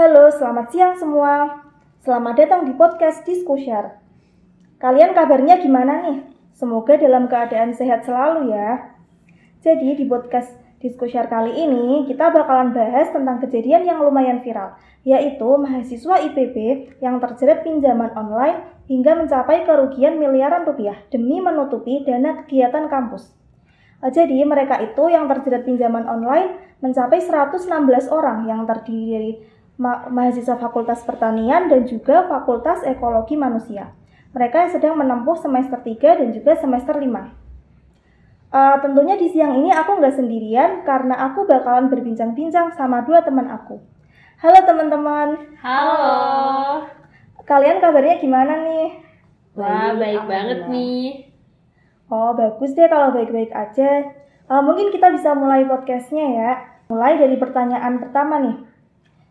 Halo, selamat siang semua. Selamat datang di podcast Diskushare. Kalian kabarnya gimana nih? Semoga dalam keadaan sehat selalu ya. Jadi di podcast Diskushare kali ini kita bakalan bahas tentang kejadian yang lumayan viral, yaitu mahasiswa IPB yang terjerat pinjaman online hingga mencapai kerugian miliaran rupiah demi menutupi dana kegiatan kampus. Jadi mereka itu yang terjerat pinjaman online mencapai 116 orang yang terdiri ma mahasiswa Fakultas Pertanian dan juga Fakultas Ekologi Manusia. Mereka yang sedang menempuh semester 3 dan juga semester 5. Uh, eh, tentunya di siang ini aku nggak sendirian karena aku bakalan berbincang-bincang sama dua teman aku. Halo teman-teman. Halo. Kalian kabarnya gimana nih? Wah, baik, baik banget nih. Oh, bagus deh kalau baik-baik aja. Uh, mungkin kita bisa mulai podcastnya ya. Mulai dari pertanyaan pertama nih.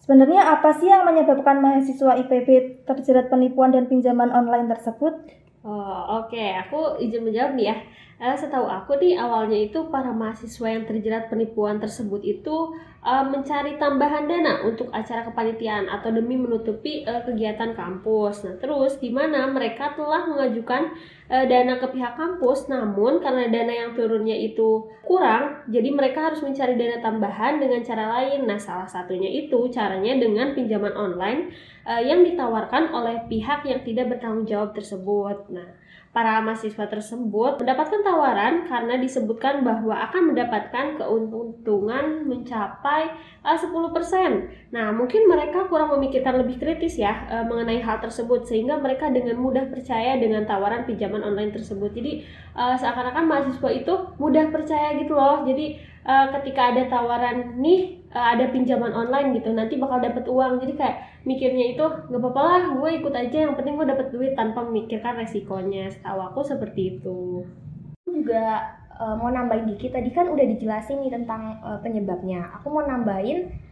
Sebenarnya apa sih yang menyebabkan mahasiswa IPB terjerat penipuan dan pinjaman online tersebut? Oh, oke. Okay. Aku izin menjawab nih ya. Uh, setahu aku nih awalnya itu para mahasiswa yang terjerat penipuan tersebut itu uh, mencari tambahan dana untuk acara kepanitiaan atau demi menutupi uh, kegiatan kampus. Nah, terus di mana mereka telah mengajukan uh, dana ke pihak kampus, namun karena dana yang turunnya itu kurang, jadi mereka harus mencari dana tambahan dengan cara lain. Nah, salah satunya itu caranya dengan pinjaman online uh, yang ditawarkan oleh pihak yang tidak bertanggung jawab tersebut. Nah, Para mahasiswa tersebut mendapatkan tawaran karena disebutkan bahwa akan mendapatkan keuntungan mencapai uh, 10%. Nah, mungkin mereka kurang memikirkan lebih kritis ya uh, mengenai hal tersebut sehingga mereka dengan mudah percaya dengan tawaran pinjaman online tersebut. Jadi, uh, seakan-akan mahasiswa itu mudah percaya gitu loh. Jadi, uh, ketika ada tawaran nih uh, ada pinjaman online gitu nanti bakal dapat uang. Jadi kayak mikirnya itu nggak apa-apa lah gue ikut aja yang penting gue dapat duit tanpa memikirkan resikonya. Setahu aku seperti itu. Juga uh, mau nambahin dikit tadi kan udah dijelasin nih tentang uh, penyebabnya. Aku mau nambahin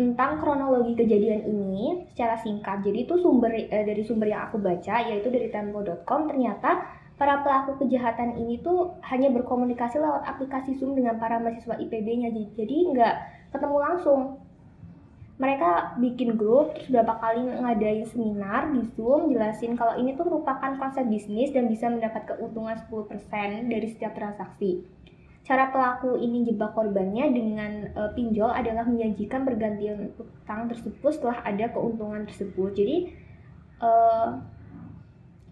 tentang kronologi kejadian ini secara singkat. Jadi itu sumber dari sumber yang aku baca yaitu dari tempo.com ternyata para pelaku kejahatan ini tuh hanya berkomunikasi lewat aplikasi Zoom dengan para mahasiswa IPB-nya jadi nggak ketemu langsung mereka bikin grup terus berapa kali ngadain seminar di Zoom jelasin kalau ini tuh merupakan konsep bisnis dan bisa mendapat keuntungan 10% dari setiap transaksi. Cara pelaku ini jebak korbannya dengan e, pinjol adalah menyajikan pergantian utang tersebut setelah ada keuntungan tersebut. Jadi e,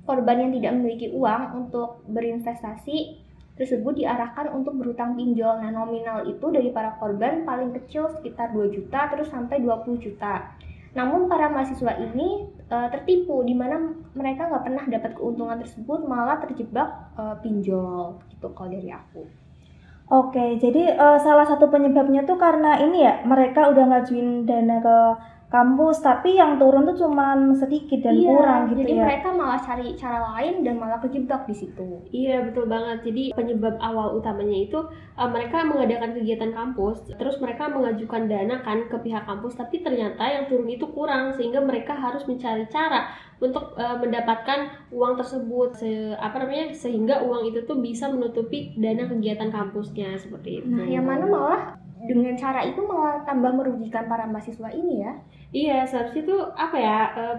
korban yang tidak memiliki uang untuk berinvestasi tersebut diarahkan untuk berutang pinjol. Nah, nominal itu dari para korban paling kecil sekitar 2 juta terus sampai 20 juta. Namun para mahasiswa ini e, tertipu di mana mereka nggak pernah dapat keuntungan tersebut malah terjebak e, pinjol gitu kalau dari aku. Oke, jadi e, salah satu penyebabnya tuh karena ini ya mereka udah ngajuin dana ke kampus tapi yang turun tuh cuman sedikit dan iya, kurang gitu jadi ya. Jadi mereka malah cari cara lain dan malah kejebak di situ. Iya betul banget. Jadi penyebab awal utamanya itu uh, mereka mengadakan kegiatan kampus, terus mereka mengajukan dana kan ke pihak kampus, tapi ternyata yang turun itu kurang sehingga mereka harus mencari cara untuk uh, mendapatkan uang tersebut se apa namanya sehingga uang itu tuh bisa menutupi dana kegiatan kampusnya seperti itu. Nah, yang mana malah dengan cara itu malah tambah merugikan para mahasiswa ini ya? Iya seharusnya tuh apa ya uh,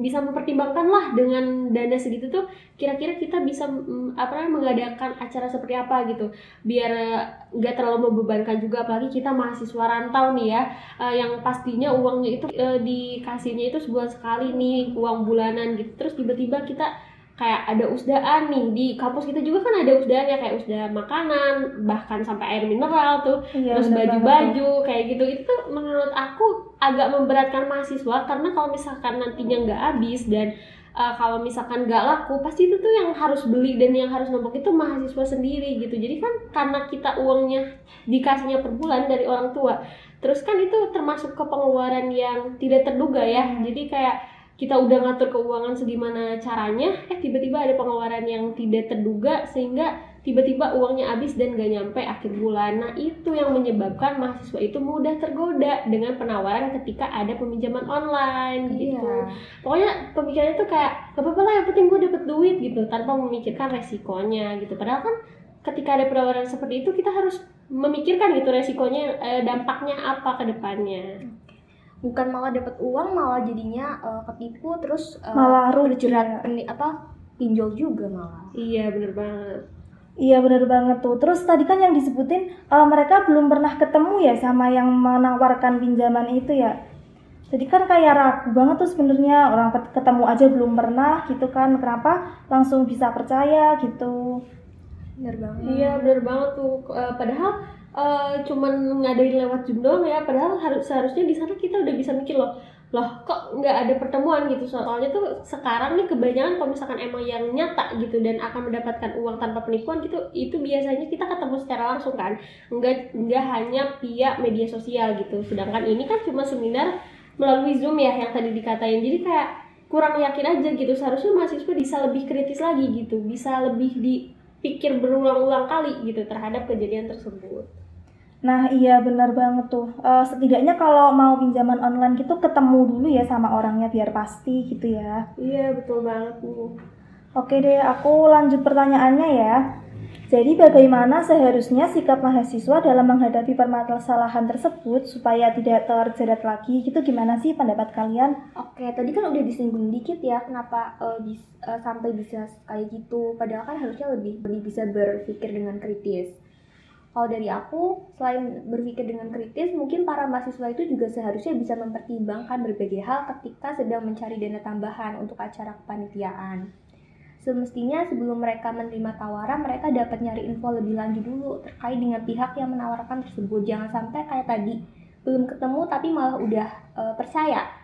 bisa mempertimbangkan lah dengan dana segitu tuh kira-kira kita bisa um, apa namanya mengadakan acara seperti apa gitu. Biar nggak uh, terlalu membebankan juga apalagi kita mahasiswa rantau nih ya uh, yang pastinya uangnya itu dikasihnya itu sebulan sekali nih uang bulanan gitu. Terus tiba-tiba kita kayak ada usdaan nih di kampus kita juga kan ada usdaan ya kayak usda makanan bahkan sampai air mineral tuh iya, terus baju-baju kayak gitu. Itu tuh menurut aku agak memberatkan mahasiswa karena kalau misalkan nantinya nggak habis dan uh, kalau misalkan nggak laku pasti itu tuh yang harus beli dan yang harus nombok itu mahasiswa sendiri gitu. Jadi kan karena kita uangnya dikasihnya per bulan dari orang tua terus kan itu termasuk ke pengeluaran yang tidak terduga ya. Hmm. jadi kayak kita udah ngatur keuangan segimana caranya eh tiba-tiba ada pengeluaran yang tidak terduga sehingga tiba-tiba uangnya habis dan gak nyampe akhir bulan. Nah itu yang menyebabkan mahasiswa itu mudah tergoda dengan penawaran ketika ada peminjaman online gitu. Iya. pokoknya pemikirannya tuh kayak gak apa-apa lah yang penting gue dapet duit gitu tanpa memikirkan resikonya gitu. Padahal kan ketika ada penawaran seperti itu kita harus memikirkan gitu resikonya eh, dampaknya apa ke depannya bukan malah dapat uang malah jadinya uh, ketipu terus uh, Malah rugi, terjerat ya. apa pinjol juga malah Iya bener banget. Iya bener banget tuh. Terus tadi kan yang disebutin eh, mereka belum pernah ketemu ya sama yang menawarkan pinjaman itu ya. Jadi kan kayak ragu banget tuh sebenarnya orang ketemu aja belum pernah gitu kan. Kenapa langsung bisa percaya gitu. bener banget Iya bener banget tuh. Eh, padahal eh, cuman ngadain lewat Zoom doang ya. Padahal harus seharusnya di sana kita udah bisa mikir loh. Loh kok nggak ada pertemuan gitu soalnya tuh sekarang nih kebanyakan kalau misalkan emang yang nyata gitu dan akan mendapatkan uang tanpa penipuan gitu itu biasanya kita ketemu secara langsung kan nggak nggak hanya via media sosial gitu sedangkan ini kan cuma seminar melalui zoom ya yang tadi dikatain jadi kayak kurang yakin aja gitu seharusnya mahasiswa bisa lebih kritis lagi gitu bisa lebih dipikir berulang-ulang kali gitu terhadap kejadian tersebut Nah iya benar banget tuh. Eh, setidaknya kalau mau pinjaman online gitu ketemu dulu ya sama orangnya biar pasti gitu ya. iya betul banget nih Oke deh, aku lanjut pertanyaannya ya. Jadi bagaimana seharusnya sikap mahasiswa dalam menghadapi permasalahan tersebut supaya tidak terjerat lagi? Gitu gimana sih pendapat kalian? Oke, tadi kan udah disinggung dikit ya kenapa eh, bis- eh, sampai bisa kayak gitu. Padahal kan harusnya lebih lebih bisa berpikir dengan kritis. Kalau dari aku, selain berpikir dengan kritis, mungkin para mahasiswa itu juga seharusnya bisa mempertimbangkan berbagai hal ketika sedang mencari dana tambahan untuk acara kepanitiaan. Semestinya sebelum mereka menerima tawaran, mereka dapat nyari info lebih lanjut dulu terkait dengan pihak yang menawarkan tersebut. Jangan sampai kayak tadi, belum ketemu tapi malah udah eh, percaya.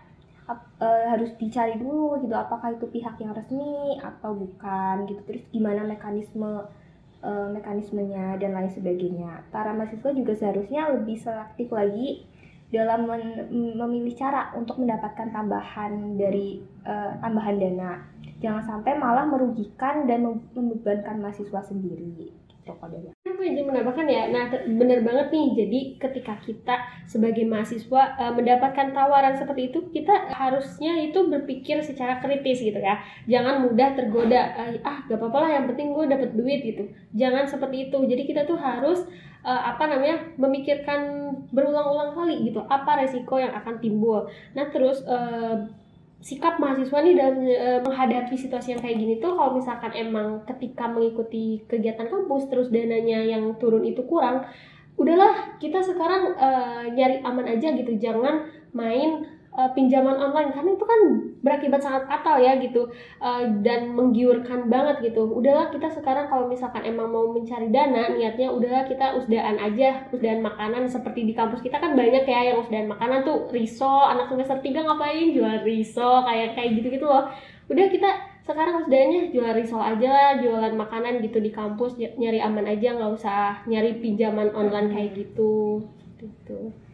Eh, harus dicari dulu gitu apakah itu pihak yang resmi atau bukan gitu. Terus gimana mekanisme eh, mekanismenya dan lain sebagainya. Para mahasiswa juga seharusnya lebih selektif lagi dalam memilih cara untuk mendapatkan tambahan dari eh, tambahan dana. Jangan sampai malah merugikan dan mem- membebankan mahasiswa sendiri gitu aku. izin menambahkan ya nah bener banget nih. Jadi ketika kita sebagai mahasiswa eh, mendapatkan tawaran seperti itu kita harusnya itu berpikir secara kritis gitu ya. Jangan mudah tergoda eh, ah gak apa-apa lah yang penting gue dapet duit gitu. Jangan seperti itu. Jadi kita tuh harus eh, apa namanya memikirkan berulang-ulang kali gitu apa resiko yang akan timbul. Nah terus eh, sikap mahasiswa nih dalam eh, menghadapi situasi yang kayak gini tuh kalau misalkan emang ketika mengikuti kegiatan kampus terus dananya yang turun itu kurang udahlah kita sekarang eh, nyari aman aja gitu jangan main eh, pinjaman online karena itu kan berakibat sangat fatal ya gitu. Eh, dan menggiurkan banget gitu. Udahlah kita sekarang kalau misalkan emang mau mencari dana niatnya udahlah kita usdaan aja usdaan makanan. Seperti di kampus kita kan banyak ya yang usdaan makanan tuh riso anak semester 3 ngapain jual riso kayak kayak gitu gitu loh. Udah kita sekarang usdaannya jual risol aja lah jualan makanan gitu di kampus ny- nyari aman aja nggak usah nyari pinjaman online kayak gitu. Gitu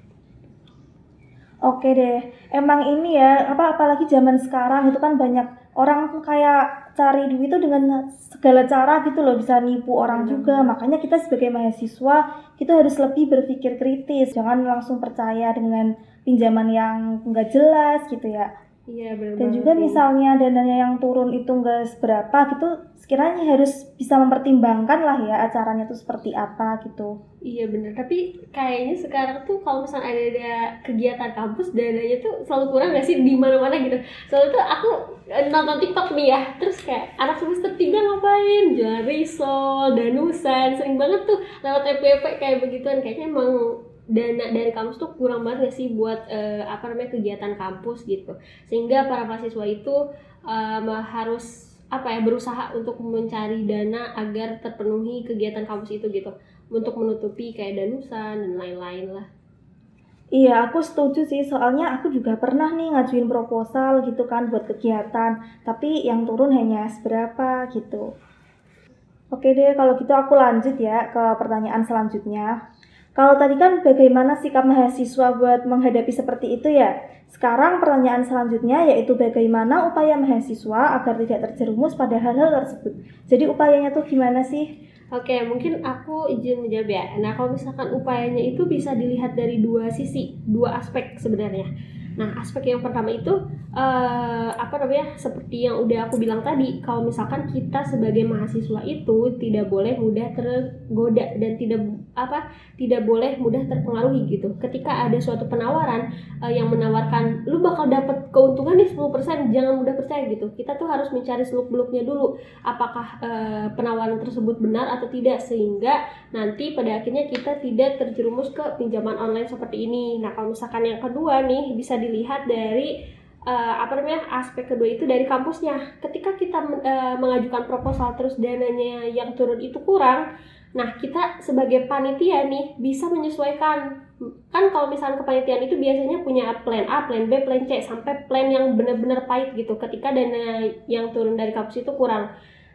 Oke deh, emang ini ya, apa apalagi zaman sekarang itu kan banyak orang tuh kayak cari duit itu dengan segala cara gitu loh, bisa nipu orang juga. Makanya kita sebagai mahasiswa, kita harus lebih berpikir kritis, jangan langsung percaya dengan pinjaman yang nggak jelas gitu ya. Iya benar Dan juga misalnya dananya yang turun itu nggak seberapa gitu, sekiranya harus bisa mempertimbangkan lah ya acaranya itu seperti apa gitu. Iya bener, tapi kayaknya sekarang tuh kalau misalnya ada, ada kegiatan kampus dananya tuh selalu kurang gak sih di mana-mana gitu. Soalnya tuh aku eh, nonton TikTok nih ya, terus kayak anak semester 3 ngapain? Jual risol, danusan, sering banget tuh lewat FYP kayak begituan. Kayaknya emang dana dari kampus tuh kurang banget gak sih buat eh, apa namanya kegiatan kampus gitu. Sehingga para mahasiswa itu em, harus apa ya berusaha untuk mencari dana agar terpenuhi kegiatan kampus itu gitu untuk menutupi kayak danusan dan lain-lain lah. Iya, aku setuju sih. Soalnya aku juga pernah nih ngajuin proposal gitu kan buat kegiatan, tapi yang turun hanya seberapa gitu. Oke deh, kalau gitu aku lanjut ya ke pertanyaan selanjutnya. Kalau tadi kan bagaimana sikap mahasiswa buat menghadapi seperti itu ya? Sekarang pertanyaan selanjutnya yaitu bagaimana upaya mahasiswa agar tidak terjerumus pada hal-hal tersebut. Jadi upayanya tuh gimana sih? Oke, mungkin aku izin menjawab ya. Nah, kalau misalkan upayanya itu bisa dilihat dari dua sisi, dua aspek sebenarnya. Nah, aspek yang pertama itu uh, apa namanya seperti yang udah aku bilang tadi kalau misalkan kita sebagai mahasiswa itu tidak boleh mudah tergoda dan tidak apa tidak boleh mudah terpengaruhi gitu. Ketika ada suatu penawaran uh, yang menawarkan lu bakal dapat keuntungan nih 10% jangan mudah percaya gitu. Kita tuh harus mencari seluk beluknya dulu apakah uh, penawaran tersebut benar atau tidak sehingga nanti pada akhirnya kita tidak terjerumus ke pinjaman online seperti ini. Nah kalau misalkan yang kedua nih bisa dilihat dari uh, apa namanya aspek kedua itu dari kampusnya. Ketika kita uh, mengajukan proposal terus dananya yang turun itu kurang, nah kita sebagai panitia nih bisa menyesuaikan. Kan kalau misalnya kepanitiaan itu biasanya punya plan A, plan B, plan C sampai plan yang benar-benar pahit gitu. Ketika dana yang turun dari kampus itu kurang.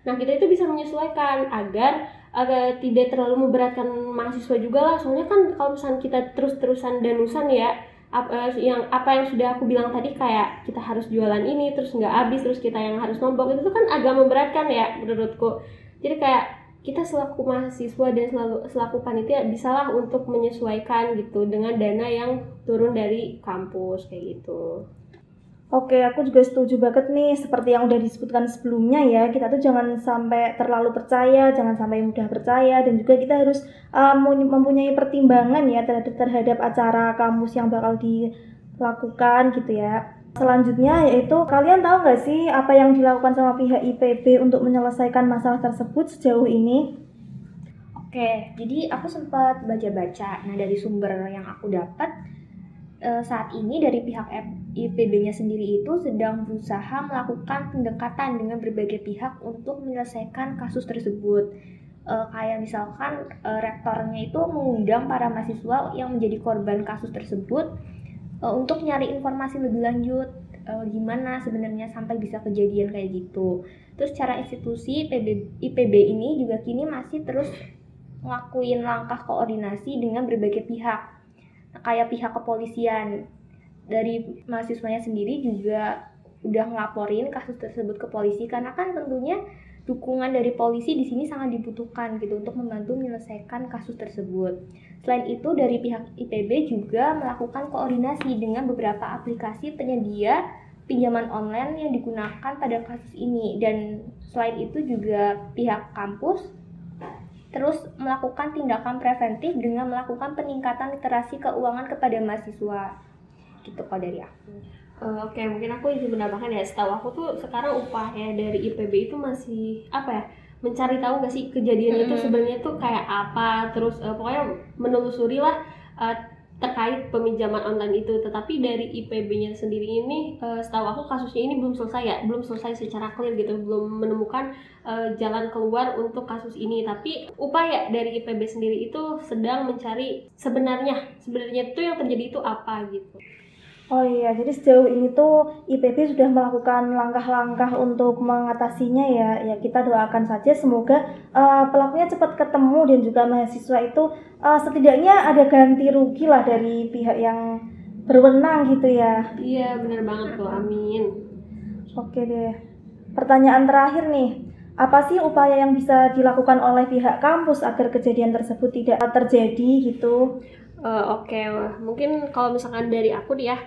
Nah, kita itu bisa menyesuaikan agar agar tidak terlalu memberatkan mahasiswa juga lah. Soalnya kan kalau misalnya kita terus-terusan danusan ya, apa eh, yang apa yang sudah aku bilang tadi kayak kita harus jualan ini terus nggak habis terus kita yang harus nombok itu kan agak memberatkan ya menurutku jadi kayak kita selaku mahasiswa dan selalu selaku panitia bisalah untuk menyesuaikan gitu dengan dana yang turun dari kampus kayak gitu. Oke, aku juga setuju banget nih seperti yang udah disebutkan sebelumnya ya. Kita tuh jangan sampai terlalu percaya, jangan sampai mudah percaya dan juga kita harus um, mempunyai pertimbangan ya terhadap terhadap acara kampus yang bakal dilakukan gitu ya. Selanjutnya yaitu kalian tahu nggak sih apa yang dilakukan sama pihak IPB untuk menyelesaikan masalah tersebut sejauh ini? Oke, jadi aku sempat baca-baca. Nah, dari sumber yang aku dapat Eh, saat ini dari pihak IPB-nya sendiri itu sedang berusaha melakukan pendekatan dengan berbagai pihak untuk menyelesaikan kasus tersebut. E, kayak misalkan e, rektornya itu mengundang para mahasiswa yang menjadi korban kasus tersebut e, untuk nyari informasi lebih lanjut e, gimana sebenarnya sampai bisa kejadian kayak gitu. Terus cara institusi IPB, IPB ini juga kini masih terus ngelakuin langkah koordinasi dengan berbagai pihak kayak pihak kepolisian dari mahasiswanya sendiri juga udah ngelaporin kasus tersebut ke polisi karena kan tentunya dukungan dari polisi di sini sangat dibutuhkan gitu untuk membantu menyelesaikan kasus tersebut. Selain itu dari pihak IPB juga melakukan koordinasi dengan beberapa aplikasi penyedia pinjaman online yang digunakan pada kasus ini dan selain itu juga pihak kampus terus melakukan tindakan preventif dengan melakukan peningkatan literasi keuangan kepada mahasiswa gitu kok dari aku. Uh, Oke, okay, mungkin aku izin menambahkan ya. Setahu aku tuh sekarang upaya dari IPB itu masih apa ya? Mencari tahu gak sih kejadian mm -hmm. itu sebenarnya tuh kayak apa? Terus uh, pokoknya menelusuri lah uh, terkait peminjaman online itu. Tetapi dari IPB-nya sendiri ini uh, setahu aku kasusnya ini belum selesai ya. Belum selesai secara clear gitu. Belum menemukan uh, jalan keluar untuk kasus ini. Tapi upaya dari IPB sendiri itu sedang mencari sebenarnya. Sebenarnya itu yang terjadi itu apa gitu Oh iya, jadi sejauh ini tuh IPB sudah melakukan langkah-langkah untuk mengatasinya ya. Ya kita doakan saja semoga uh, pelakunya cepat ketemu dan juga mahasiswa itu uh, setidaknya ada ganti rugi lah dari pihak yang berwenang gitu ya. Iya benar banget tuh, amin. Oke deh. Pertanyaan terakhir nih, apa sih upaya yang bisa dilakukan oleh pihak kampus agar kejadian tersebut tidak terjadi gitu? Uh, Oke, okay. mungkin kalau misalkan dari aku nih ya,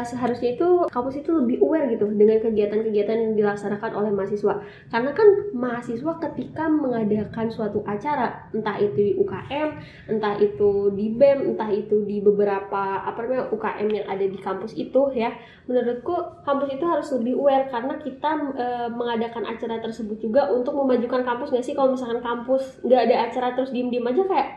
seharusnya itu kampus itu lebih aware gitu dengan kegiatan-kegiatan yang dilaksanakan oleh mahasiswa. Karena kan mahasiswa ketika mengadakan suatu acara entah itu di UKM entah itu di BEM entah itu di beberapa apa namanya UKM yang ada di kampus itu ya menurutku kampus itu harus lebih aware karena kita e, mengadakan acara tersebut juga untuk memajukan kampus nggak sih? Kalau misalkan kampus nggak ada acara terus diem-diem aja kayak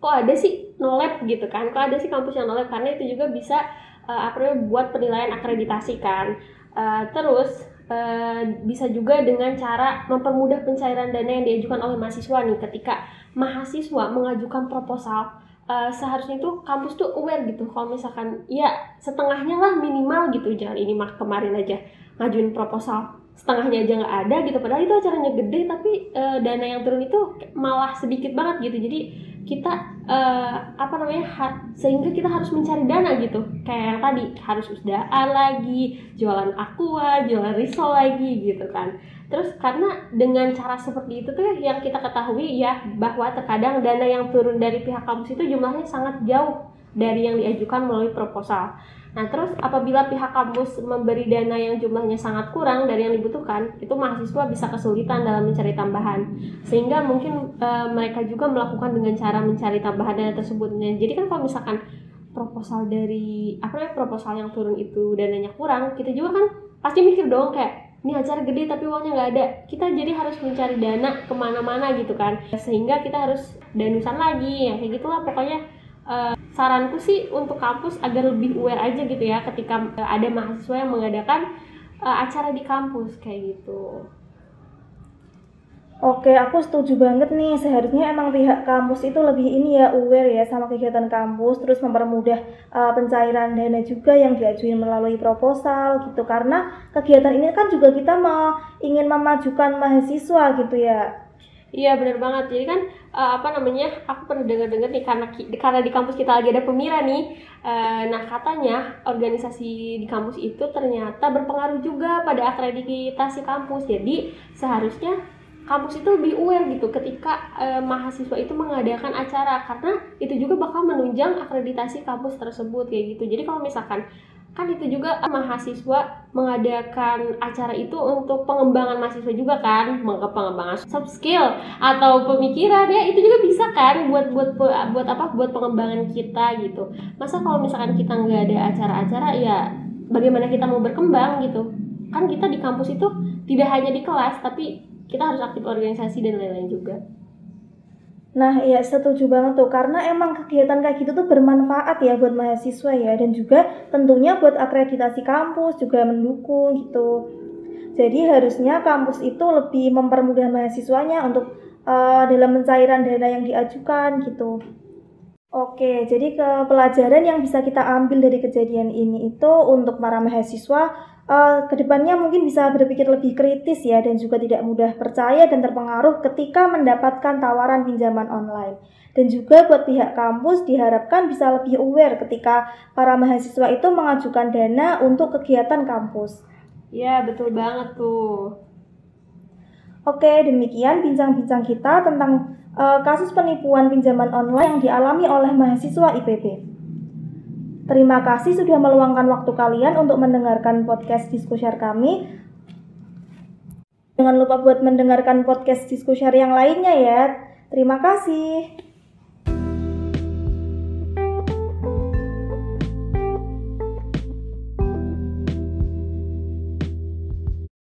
kok ada sih? Nolep gitu kan. Kok ada sih kampus yang nolep karena itu juga bisa uh, apa namanya buat penilaian akreditasi kan. Uh, terus uh, bisa juga dengan cara mempermudah pencairan dana yang diajukan oleh mahasiswa nih. Ketika mahasiswa mengajukan proposal uh, seharusnya itu kampus tuh aware gitu. Kalau misalkan ya setengahnya lah minimal gitu. Jangan ini mak kemarin aja ngajuin proposal. Setengahnya aja nggak ada gitu. Padahal itu acaranya gede tapi uh, dana yang turun itu malah sedikit banget gitu. Jadi kita uh, apa namanya ha, sehingga kita harus mencari dana gitu. Kayak yang tadi harus usdaan lagi jualan aqua jualan risol lagi gitu kan. Terus karena dengan cara seperti itu tuh yang kita ketahui ya bahwa terkadang dana yang turun dari pihak kampus itu jumlahnya sangat jauh dari yang diajukan melalui proposal Nah, terus apabila pihak kampus memberi dana yang jumlahnya sangat kurang dari yang dibutuhkan, itu mahasiswa bisa kesulitan dalam mencari tambahan. Sehingga mungkin e, mereka juga melakukan dengan cara mencari tambahan dana tersebut. Nah, jadi kan kalau misalkan proposal dari apa namanya proposal yang turun itu dananya kurang, kita juga kan pasti mikir dong kayak ini acara gede tapi uangnya nggak ada kita jadi harus mencari dana ke mana-mana gitu kan sehingga kita harus danusan lagi yang kayak gitulah pokoknya uh, saranku sih untuk kampus agar lebih aware aja gitu ya ketika uh, ada mahasiswa yang mengadakan uh, acara di kampus kayak gitu. Oke, aku setuju banget nih. Seharusnya emang pihak kampus itu lebih ini ya aware ya sama kegiatan kampus, terus mempermudah uh, pencairan dana juga yang diajuin melalui proposal gitu. Karena kegiatan ini kan juga kita mau ingin memajukan mahasiswa gitu ya. Iya benar banget. Jadi kan uh, apa namanya? Aku pernah dengar-dengar nih karena karena di kampus kita lagi ada pemira nih. Uh, nah katanya organisasi di kampus itu ternyata berpengaruh juga pada akreditasi kampus. Jadi seharusnya kampus itu lebih aware gitu ketika uh, mahasiswa itu mengadakan acara karena itu juga bakal menunjang akreditasi kampus tersebut kayak gitu. Jadi kalau misalkan kan itu juga mahasiswa mengadakan acara itu untuk pengembangan mahasiswa juga kan pengembangan soft skill atau pemikiran ya itu juga bisa kan buat buat buat apa buat pengembangan kita gitu. Masa kalau misalkan kita nggak ada acara-acara ya bagaimana kita mau berkembang gitu? Kan kita di kampus itu tidak hanya di kelas tapi kita harus aktif organisasi dan lain-lain juga Nah, ya setuju banget tuh karena emang kegiatan kayak gitu tuh bermanfaat ya buat mahasiswa ya dan juga tentunya buat akreditasi kampus juga mendukung gitu. Jadi harusnya kampus itu lebih mempermudah mahasiswanya untuk uh, dalam pencairan dana yang diajukan gitu. Oke, jadi ke pelajaran yang bisa kita ambil dari kejadian ini itu untuk para mahasiswa uh, ke depannya mungkin bisa berpikir lebih kritis ya dan juga tidak mudah percaya dan terpengaruh ketika mendapatkan tawaran pinjaman online. Dan juga buat pihak kampus diharapkan bisa lebih aware ketika para mahasiswa itu mengajukan dana untuk kegiatan kampus. Ya, betul banget tuh. Oke, demikian bincang-bincang kita tentang uh, kasus penipuan pinjaman online yang dialami oleh mahasiswa IPB. Terima kasih sudah meluangkan waktu kalian untuk mendengarkan podcast diskusiar kami. Jangan lupa buat mendengarkan podcast diskusiar yang lainnya ya. Terima kasih.